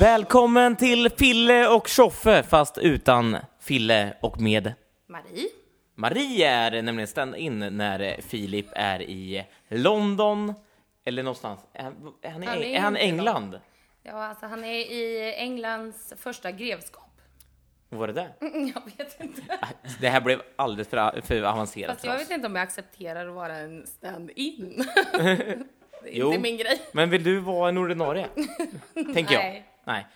Välkommen till Fille och Tjoffe, fast utan Fille och med Marie. Marie är nämligen stand-in när Filip är i London eller någonstans. Är han, är han, i, Han är är han i inte i England? Ja, alltså han är i Englands första grevskap. Var det det? Jag vet inte. Det här blev alldeles för, för avancerat Fast för jag vet inte om jag accepterar att vara en stand-in. det är Jo. inte min grej. Men vill du vara en ordinarie? Tänker jag. Nej. Nej.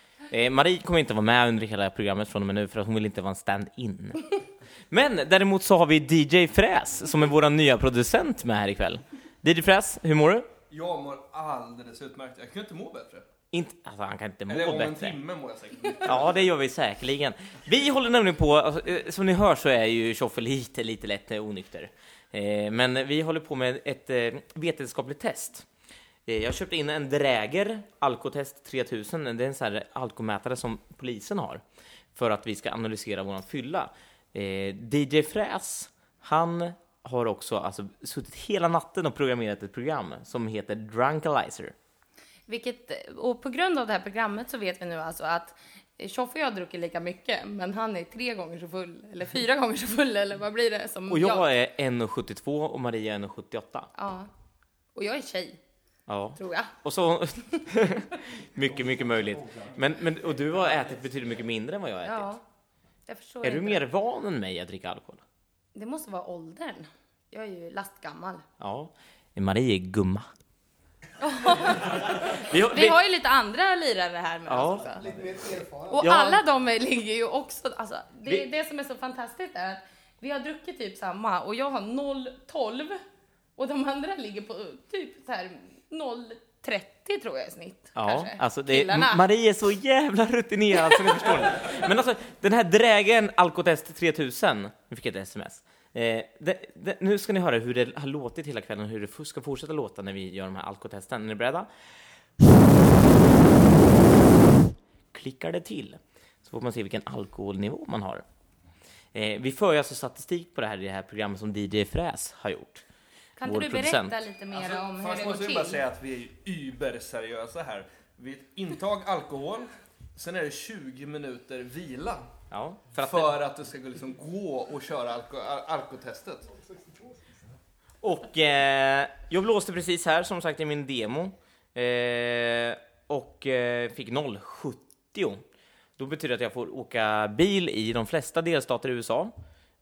Eh, Marie kommer inte vara med under hela programmet från och med nu för att hon vill inte vara en stand-in. Men däremot så har vi DJ Fräs som är vår nya producent med här ikväll. DJ Fräs, hur mår du? Jag mår alldeles utmärkt. Jag kan inte må bättre. Inte, alltså han kan inte må Eller om en bättre. timme mår jag säkert. Ja, det gör vi säkerligen. Vi håller nämligen på, alltså, eh, som ni hör så är ju Tjoffe lite, lite lätt eh, onykter. Eh, men vi håller på med ett eh, vetenskapligt test. Eh, jag köpte in en Dräger Alkotest 3000, det är en sån här alkomätare som polisen har för att vi ska analysera våran fylla. Eh, DJ Fräs, han har också alltså, suttit hela natten och programmerat ett program som heter Drunkalizer. Vilket, och på grund av det här programmet så vet vi nu alltså att Tjoffe och jag druckit lika mycket, men han är tre gånger så full, eller fyra gånger så full, eller vad blir det? Som Och jag är 1,72 och Maria är 1,78. Ja. Och jag är tjej, Ja. tror jag. Och så... mycket, mycket möjligt. Men, men, och du har ätit betydligt mycket mindre än vad jag har ätit. Ja. Jag förstår Är du inte. mer van än mig att dricka alkohol? Det måste vara åldern. Jag är ju lastgammal. Ja. Marie är gumma. vi, har- Vi har ju lite andra lirare här med Ja. oss också. Lite mer erfaren. Och Ja. alla de ligger ju också, alltså, det, Vi- det som är så fantastiskt är att vi har druckit typ samma och jag har 0,12 och de andra ligger på typ så här 0,30 tror jag i snitt. Ja, kanske. alltså det. Marie är så jävla rutinerad så ni förstår inte. Men alltså, den här drägen Alkotest 3000, nu fick jag ett sms. Eh, det, det, nu ska ni höra hur det har låtit hela kvällen, hur det ska fortsätta låta när vi gör de här alkotesten. Är ni beredda? Klickar det till så får man se vilken alkoholnivå man har. Eh, vi för alltså statistik på det här i det här programmet som DJ Fräs har gjort. Kan vår inte du berätta producent. lite mer Alltså, om hur det måste går jag bara till? säga att vi är überseriösa här. Vi är ett intag alkohol, sen är det 20 minuter vila. Ja, för att För att det ska liksom gå och köra alko al alkotestet. Och eh, jag blåste precis här, som sagt, i min demo. Eh, och eh, fick 0,70. Då betyder det att jag får åka bil i de flesta delstater i USA.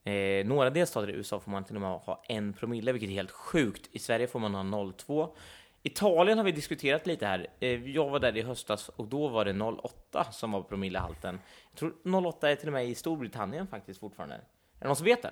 Eh, några delstater i USA får man till och med ha en promille, vilket är helt sjukt. I Sverige får man ha 0,2. Italien har vi diskuterat lite här. Eh, jag var där i höstas och då var det 0,8 som var promillehalten. Jag tror 0,8 är till och med i Storbritannien faktiskt fortfarande. Är det någon som vet det?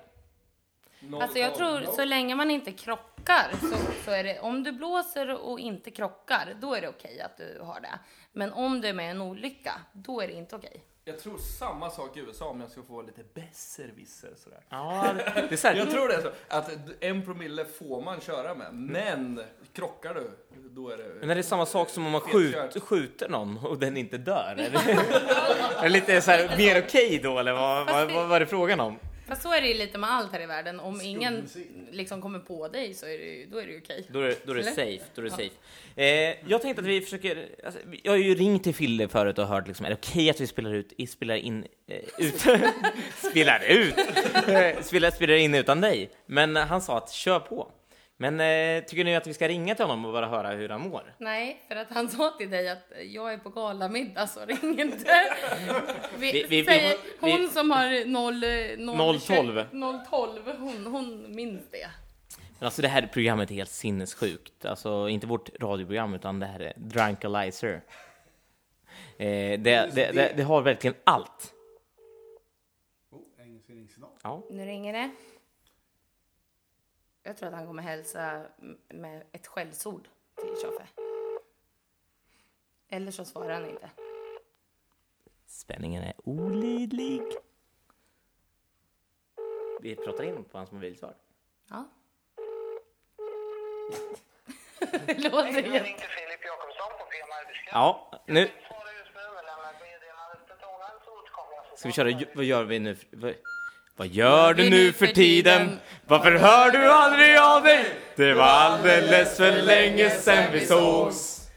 Alltså jag tror så länge man inte krockar så, så är det, om du blåser och inte krockar, då är det okej att du har det. Men om du är med i en olycka, då är det inte okej. Jag tror samma sak i USA om jag ska få lite besserwisser sådär. Ja, det är så här. Jag tror det är så. Att en promille får man köra med, men krockar du, då är det... Men är det samma sak som om man skjut, skjuter någon och den inte dör? Är det, är det lite så här, mer okej då, eller vad, vad, vad var det frågan om? Fast så är det ju lite med allt här i världen. Om ingen liksom kommer på dig så är det ju, då är det ju okej. Då är, det- då är det Eller? safe. Då är det safe. Eh, jag tänkte att vi försöker... Alltså, jag har ju ringt till Fille förut och hört liksom, är det okej att vi spelar ut, spelar in, eh, ut, spelar ut, Eh, spelar, spelar in utan dig. Men han sa att kör på. Men eh, tycker ni att vi ska ringa till honom och bara höra hur han mår? Nej, för att han sa till dig att jag är på galamiddag så ring inte. Vi, Vi- vi- vi- säger, vi- hon som har 0, 0, 012. 012, hon, hon minns det. Men alltså det här programmet är helt sinnessjukt. Alltså inte vårt radioprogram utan det här är Drunkalizer. Eh, det, det, det, det har verkligen allt. Oh. Ja. Nu ringer det. Jag tror att han kommer hälsa med ett skällsord till Tjoffe. Eller så svarar han inte. Spänningen är olidlig. Vi pratar in på hans mobilsvar. Ja. Det låter jätte... ring till Filip Jakobsson på PM Arbetskraft. Ja, nu jag ska vi köra. Vad gör vi nu? Vad, vad gör du nu för tiden? Varför hör du aldrig av dig? Det var alldeles för länge sen vi sågs.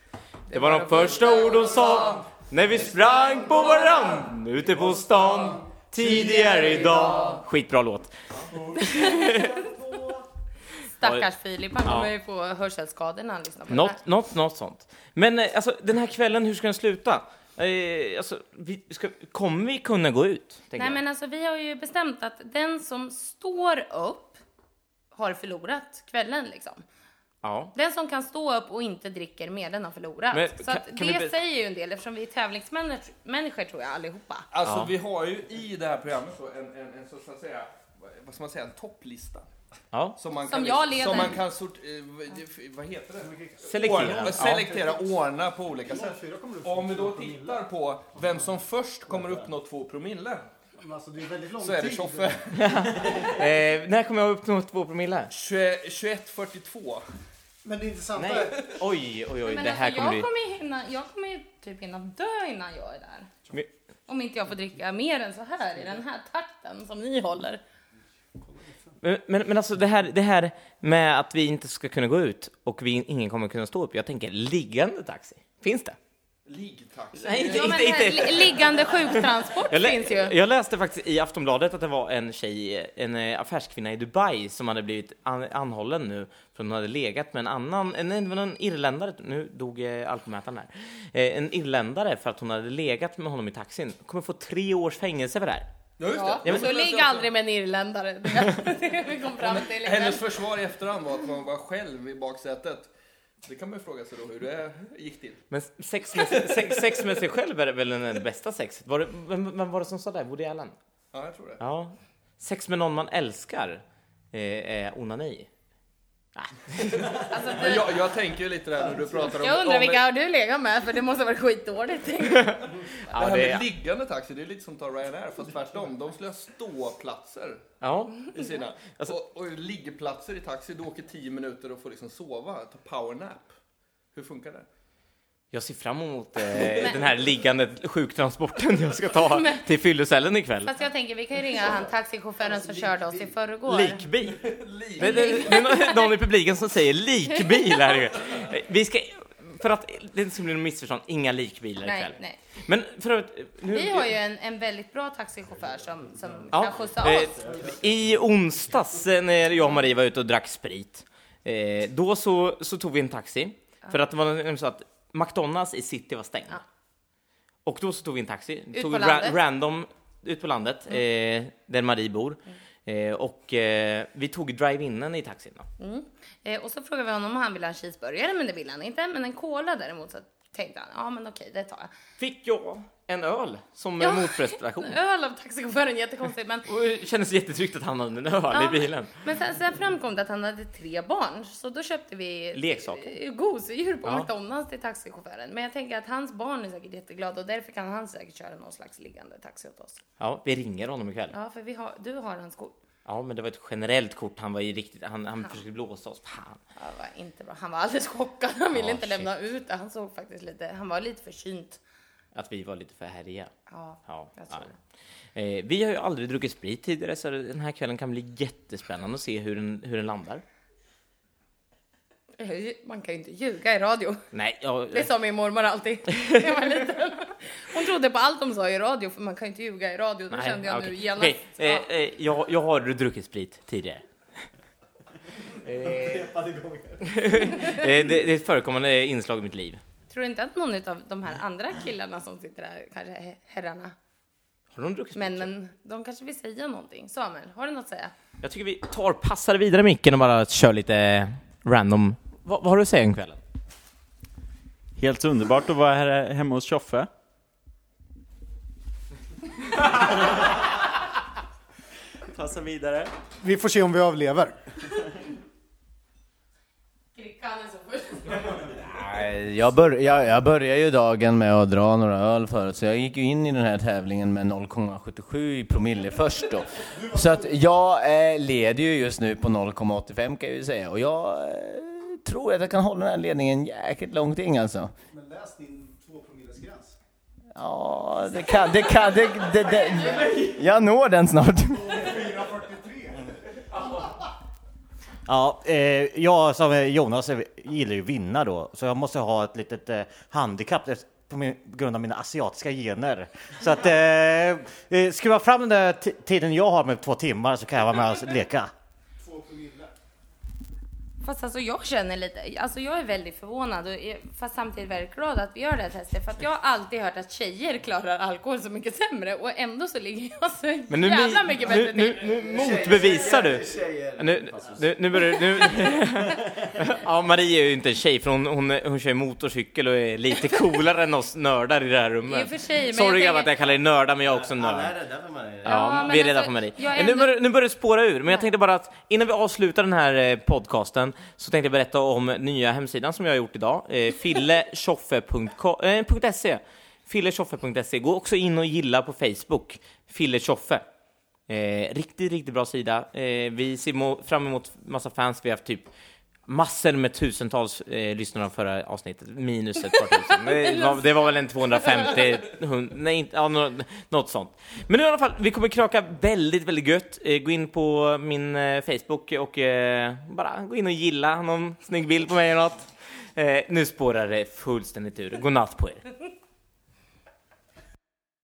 Det var de första ord hon sa När vi sprang på varann ute på stan tidigare idag. Skitbra låt. Stackars Filip, han kommer ju få hörselskador när han lyssnar på det Något, här. något, något sånt. Men eh, alltså, den här kvällen, hur ska den sluta? Eh, alltså, vi ska, kommer vi kunna gå ut? Nej jag? men alltså vi har ju bestämt att den som står upp har förlorat kvällen liksom. Ja. Den som kan stå upp och inte dricker mer, den har förlorat. Men så kan- att kan vi det be- säger ju en del eftersom vi är tävlingsmänniskor tror jag allihopa. Alltså Ja. vi har ju i det här programmet så en, en, en så att säga, vad ska man säga, en topplista. Ja. Som, man Som kan, jag leder. Som man kan sort, eh, vad- heter det? Selektera. Ordna, selektera, ordna på olika sätt. 04 kommer upp Om vi då tittar på vem som först kommer uppnå två promille, Men alltså, det är väldigt lång så är det. Tjoffe. Eh, när kommer jag uppnå två promille? 21.42. Men det intressanta Nej. är... Oj, oj, oj. Men det här alltså, kommer jag, bli... kommer hinna, jag kommer ju typ hinna dö innan jag är där. Men- Om inte jag får dricka mer än så här i den här takten som ni håller. Men, men, men alltså det här, det här med att vi inte ska kunna gå ut och vi, ingen kommer kunna stå upp. Jag tänker liggande taxi. Finns det? Liggtaxi. Nej, Ja, men här, li- liggande sjuktransport Jag, lä- finns ju. jag läste faktiskt i Aftonbladet att det var en tjej, en eh, affärskvinna i Dubai som hade blivit an, anhållen nu för hon hade legat med en annan, en, en, en irländare, nu dog eh, alkomätaren här, eh, en irländare för att hon hade legat med honom i taxin. Kommer få tre års fängelse för det här. Ja, just Ja, det. så ligg aldrig med en irländare. Det det vi kom fram till. Hennes försvar i efterhand var att man var själv i baksätet. Det kan man ju fråga sig då hur det gick till. Men sex med, sex, sex med sig själv är väl det bästa sexet? Var det, vem, vem var det som sa det? Woody Allen? Ja, jag tror det. Ja. Sex med någon man älskar eh, är onani. Alltså, det, jag, jag tänker ju lite där när du pratar om... jag undrar om vilka har du legat med? För det måste ha varit skitdåligt. Det Ja, här det, med liggande taxi, det är lite som att ta Ryanair, fast tvärtom. De skulle ha ståplatser ja. i sina. Alltså- och, och liggplatser i taxi, du åker 10 minuter och får liksom sova, ta powernap. Hur funkar det? Jag ser fram emot eh, den här liggande sjuktransporten jag ska ta till fyllecellen ikväll. Fast jag tänker, vi kan ju ringa han taxichauffören som körde oss i förrgår. Likbil. Det, det, det är nå- någon i publiken som säger likbil här. Vi ska, för att det inte ska bli något missförstånd, inga likbilar Nej, ikväll. nej. Men för att... Nu, Vi har ju en, en väldigt bra taxichaufför som, som Ja, kan skjutsa eh, oss. I onsdags eh, när jag och Marie var ute och drack sprit, eh, då så, så tog vi en taxi. För att det var så att McDonalds i city var stängt. Ja. Och då så tog vi en taxi, Ut tog ra- random ut på landet, eh, där Marie bor. Eh, och eh, vi tog drive-inen i taxin. Då. Eh, och så frågade vi honom om han ville ha en cheeseburgare, men det ville han inte. Men en cola däremot så tänkte han, ja men okej, det tar jag. Fick jag en öl som Ja. motprestation. Öl av taxichauffören, jättekonstigt. Men, Och det kändes jättetryggt att han hade en öl Ja. i bilen. men sen, sen framkom det att han hade tre barn, så då köpte vi Leksaker. eh, gosedjur på Ja. McDonalds till taxichauffören. Men jag tänker att hans barn är säkert jätteglada och därför kan han säkert köra någon slags liggande taxi åt oss. Ja, vi ringer honom ikväll. Ja, för vi har, du har hans kort. Ja, men det var ett generellt kort. Han var ju riktigt, han, han försökte blåsa oss. Fan. Ja, det var inte bra. Han var alldeles chockad. Han ville Ja, inte shit. lämna ut. Han såg faktiskt lite, han var lite försynt. Att vi var lite för härliga. Ja, Ja, jag tror. Eh, vi har ju aldrig druckit sprit tidigare, så den här kvällen kan bli jättespännande att se hur den, hur den landar. Man kan ju inte ljuga i radio. Nej, ja, Det sa min mormor alltid när jag var liten. Hon trodde på allt de sa i radio, för man kan ju inte ljuga i radio. Då nej, kände jag okej. nu genast. Okej, eh, ja. eh, jag, jag har druckit sprit tidigare. Eh, det, det är ett förekommande inslag i mitt liv. Tror du inte att någon av de här andra killarna som sitter där, kanske he- herrarna, Har de druckit sprit? männen, de kanske vill säga någonting? Samuel, har du något att säga? Jag tycker vi tar, passar vidare micken och bara kör lite random. Vad, vad har du att säga om kvällen? Helt underbart att vara här hemma hos Tjoffe. Passa vidare. Vi får se om vi överlever. Nej, Jag, bör, jag, jag började ju dagen med att dra några öl förut, så jag gick ju in i den här tävlingen med 0,77 i promille först då. Så att jag eh, leder ju just nu på 0,85 kan jag ju säga, och jag eh, tror att jag kan hålla den här ledningen jäkligt långt in alltså. Men läs din 2 promilles gräns. Ja, det kan, det kan, det, det, det, jag når den snart. Ja, eh, jag som är Jonas eh, gillar ju att vinna då, så jag måste ha ett litet eh, handikapp. på min, grund av mina asiatiska gener. Så att eh, eh skruva fram den där tiden jag har med två timmar så kan jag vara med och leka. Fast alltså jag känner lite, alltså jag är väldigt förvånad och fast samtidigt väldigt glad att vi gör det här testet. För att jag har alltid hört att tjejer klarar alkohol så mycket sämre och ändå så ligger jag så Men nu, jävla mycket bättre nu, till. nu, nu motbevisar du. Nu, nu, nu börjar nu. Ja, Marie är ju inte en tjej för hon, hon, hon kör motorcykel och är lite coolare än oss nördar i det här rummet. För sig, men Sorry grabbar att jag kallar er nördar, men jag är också nörd. Ja, vi är rädda för Marie. börjar, nu börjar det spåra ur, men jag tänkte bara att innan vi avslutar den här eh, podcasten så tänkte jag berätta om nya hemsidan som jag har gjort idag, eh, filletjoffe.se. Filletjoffe.se. Gå också in och gilla på Facebook, Fille Tjoffe. Eh, riktigt, riktigt bra sida. Eh, vi ser fram emot massa fans. Vi har haft typ massor med tusentals eh, lyssnare av förra avsnittet, minus ett par tusen. Det var, det var väl en 250, hund, nej, inte, ja, nå- något sånt. Men i alla fall, vi kommer kraka väldigt, väldigt gött. Eh, gå in på min eh, Facebook och eh, bara gå in och gilla någon snygg bild på mig eller något. Eh, nu spårar det fullständigt ur. God natt på er.